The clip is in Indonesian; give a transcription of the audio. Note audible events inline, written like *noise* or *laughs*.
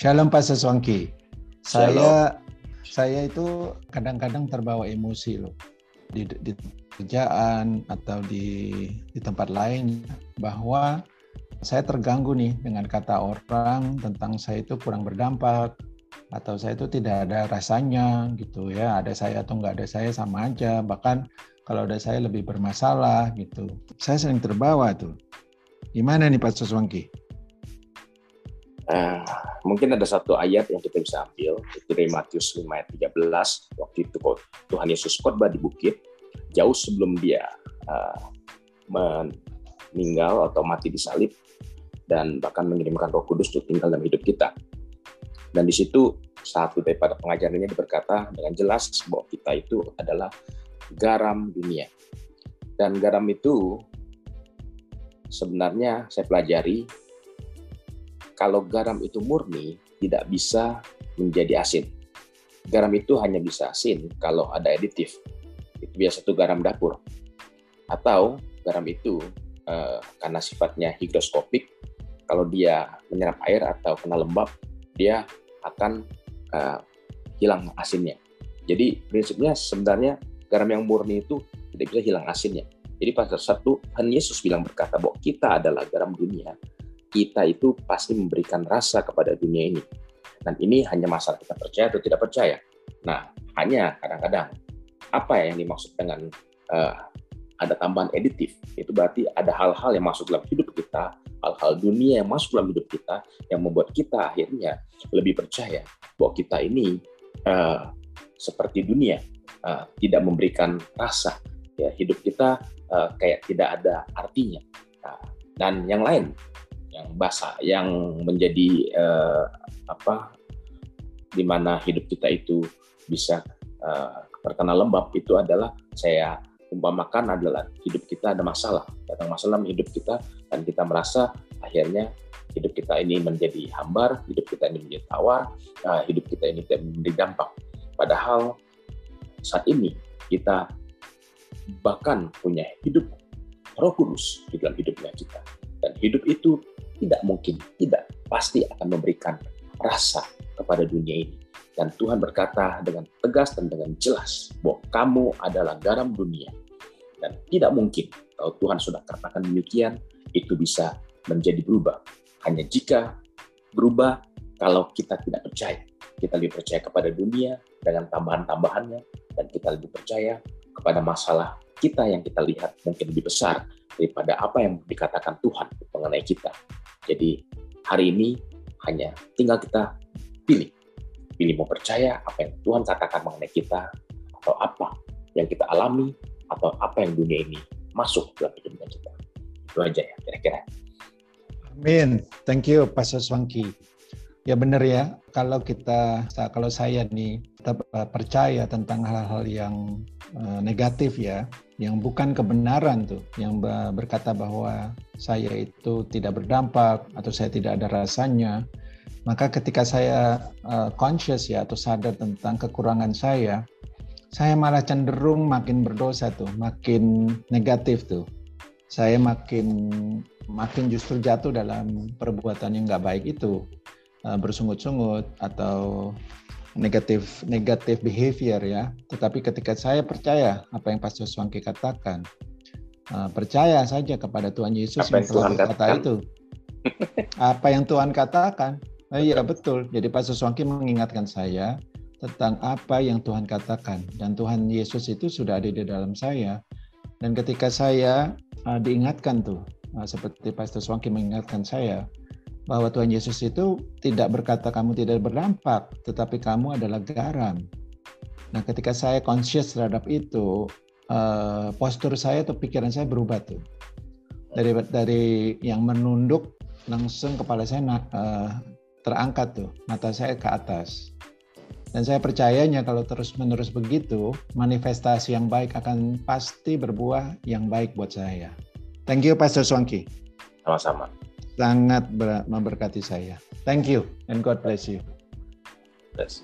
Shalom Pak Seswangki. Saya saya itu kadang-kadang terbawa emosi loh. Di, di kerjaan atau di di tempat lain bahwa saya terganggu nih dengan kata orang tentang saya itu kurang berdampak atau saya itu tidak ada rasanya gitu ya. Ada saya atau nggak ada saya sama aja. Bahkan kalau ada saya lebih bermasalah gitu. Saya sering terbawa tuh. Gimana nih Pak Soswangki? Uh, mungkin ada satu ayat yang kita bisa ambil itu dari Matius 5 ayat 13 waktu itu Tuhan Yesus khotbah di bukit jauh sebelum dia uh, meninggal atau mati di salib dan bahkan mengirimkan Roh Kudus untuk tinggal dalam hidup kita. Dan di situ satu daripada pengajarannya berkata dengan jelas bahwa kita itu adalah garam dunia. Dan garam itu sebenarnya saya pelajari kalau garam itu murni tidak bisa menjadi asin. Garam itu hanya bisa asin kalau ada aditif. Itu biasa itu garam dapur. Atau garam itu eh, karena sifatnya higroskopik, kalau dia menyerap air atau kena lembab, dia akan eh, hilang asinnya. Jadi prinsipnya sebenarnya garam yang murni itu tidak bisa hilang asinnya. Jadi pasal satu, Tuhan Yesus bilang berkata bahwa kita adalah garam dunia kita itu pasti memberikan rasa kepada dunia ini. Dan ini hanya masalah kita percaya atau tidak percaya. Nah, hanya kadang-kadang apa yang dimaksud dengan uh, ada tambahan editif, itu berarti ada hal-hal yang masuk dalam hidup kita, hal-hal dunia yang masuk dalam hidup kita, yang membuat kita akhirnya lebih percaya bahwa kita ini uh, seperti dunia, uh, tidak memberikan rasa. Ya, hidup kita uh, kayak tidak ada artinya. Nah, dan yang lain yang basah yang menjadi uh, apa di mana hidup kita itu bisa uh, terkena lembab itu adalah saya umpamakan adalah hidup kita ada masalah. Datang masalah hidup kita dan kita merasa akhirnya hidup kita ini menjadi hambar hidup kita ini menjadi tawar uh, hidup kita ini tidak memberi dampak padahal saat ini kita bahkan punya hidup roh kudus di dalam hidupnya kita dan hidup itu tidak mungkin, tidak pasti akan memberikan rasa kepada dunia ini. Dan Tuhan berkata dengan tegas dan dengan jelas bahwa kamu adalah garam dunia. Dan tidak mungkin kalau Tuhan sudah katakan demikian, itu bisa menjadi berubah. Hanya jika berubah kalau kita tidak percaya. Kita lebih percaya kepada dunia dengan tambahan-tambahannya, dan kita lebih percaya kepada masalah kita yang kita lihat mungkin lebih besar daripada apa yang dikatakan Tuhan mengenai kita. Jadi hari ini hanya tinggal kita pilih. Pilih mau percaya apa yang Tuhan katakan mengenai kita, atau apa yang kita alami, atau apa yang dunia ini masuk dalam hidupnya kita. Itu aja ya kira-kira. Amin. Thank you, Pastor Swanky. Ya benar ya, kalau kita, kalau saya nih tetap percaya tentang hal-hal yang eh, negatif ya, yang bukan kebenaran tuh, yang berkata bahwa saya itu tidak berdampak atau saya tidak ada rasanya, maka ketika saya uh, conscious ya atau sadar tentang kekurangan saya, saya malah cenderung makin berdosa tuh, makin negatif tuh. Saya makin makin justru jatuh dalam perbuatan yang nggak baik itu, uh, bersungut-sungut atau negatif negatif behavior ya. Tetapi ketika saya percaya apa yang Pastor Swanky katakan, uh, percaya saja kepada Tuhan Yesus apa yang, yang Tuhan kata itu. *laughs* apa yang Tuhan katakan. Oh, iya betul. Jadi Pastor Swanky mengingatkan saya tentang apa yang Tuhan katakan dan Tuhan Yesus itu sudah ada di dalam saya. Dan ketika saya uh, diingatkan tuh, uh, seperti Pastor Swanky mengingatkan saya, bahwa Tuhan Yesus itu tidak berkata kamu tidak berdampak, tetapi kamu adalah garam. Nah, ketika saya conscious terhadap itu, uh, postur saya atau pikiran saya berubah tuh. Dari dari yang menunduk langsung kepala saya uh, terangkat tuh, mata saya ke atas. Dan saya percayanya kalau terus-menerus begitu, manifestasi yang baik akan pasti berbuah yang baik buat saya. Thank you Pastor Swanky. Sama-sama sangat memberkati saya. Thank you and God bless you. Bless.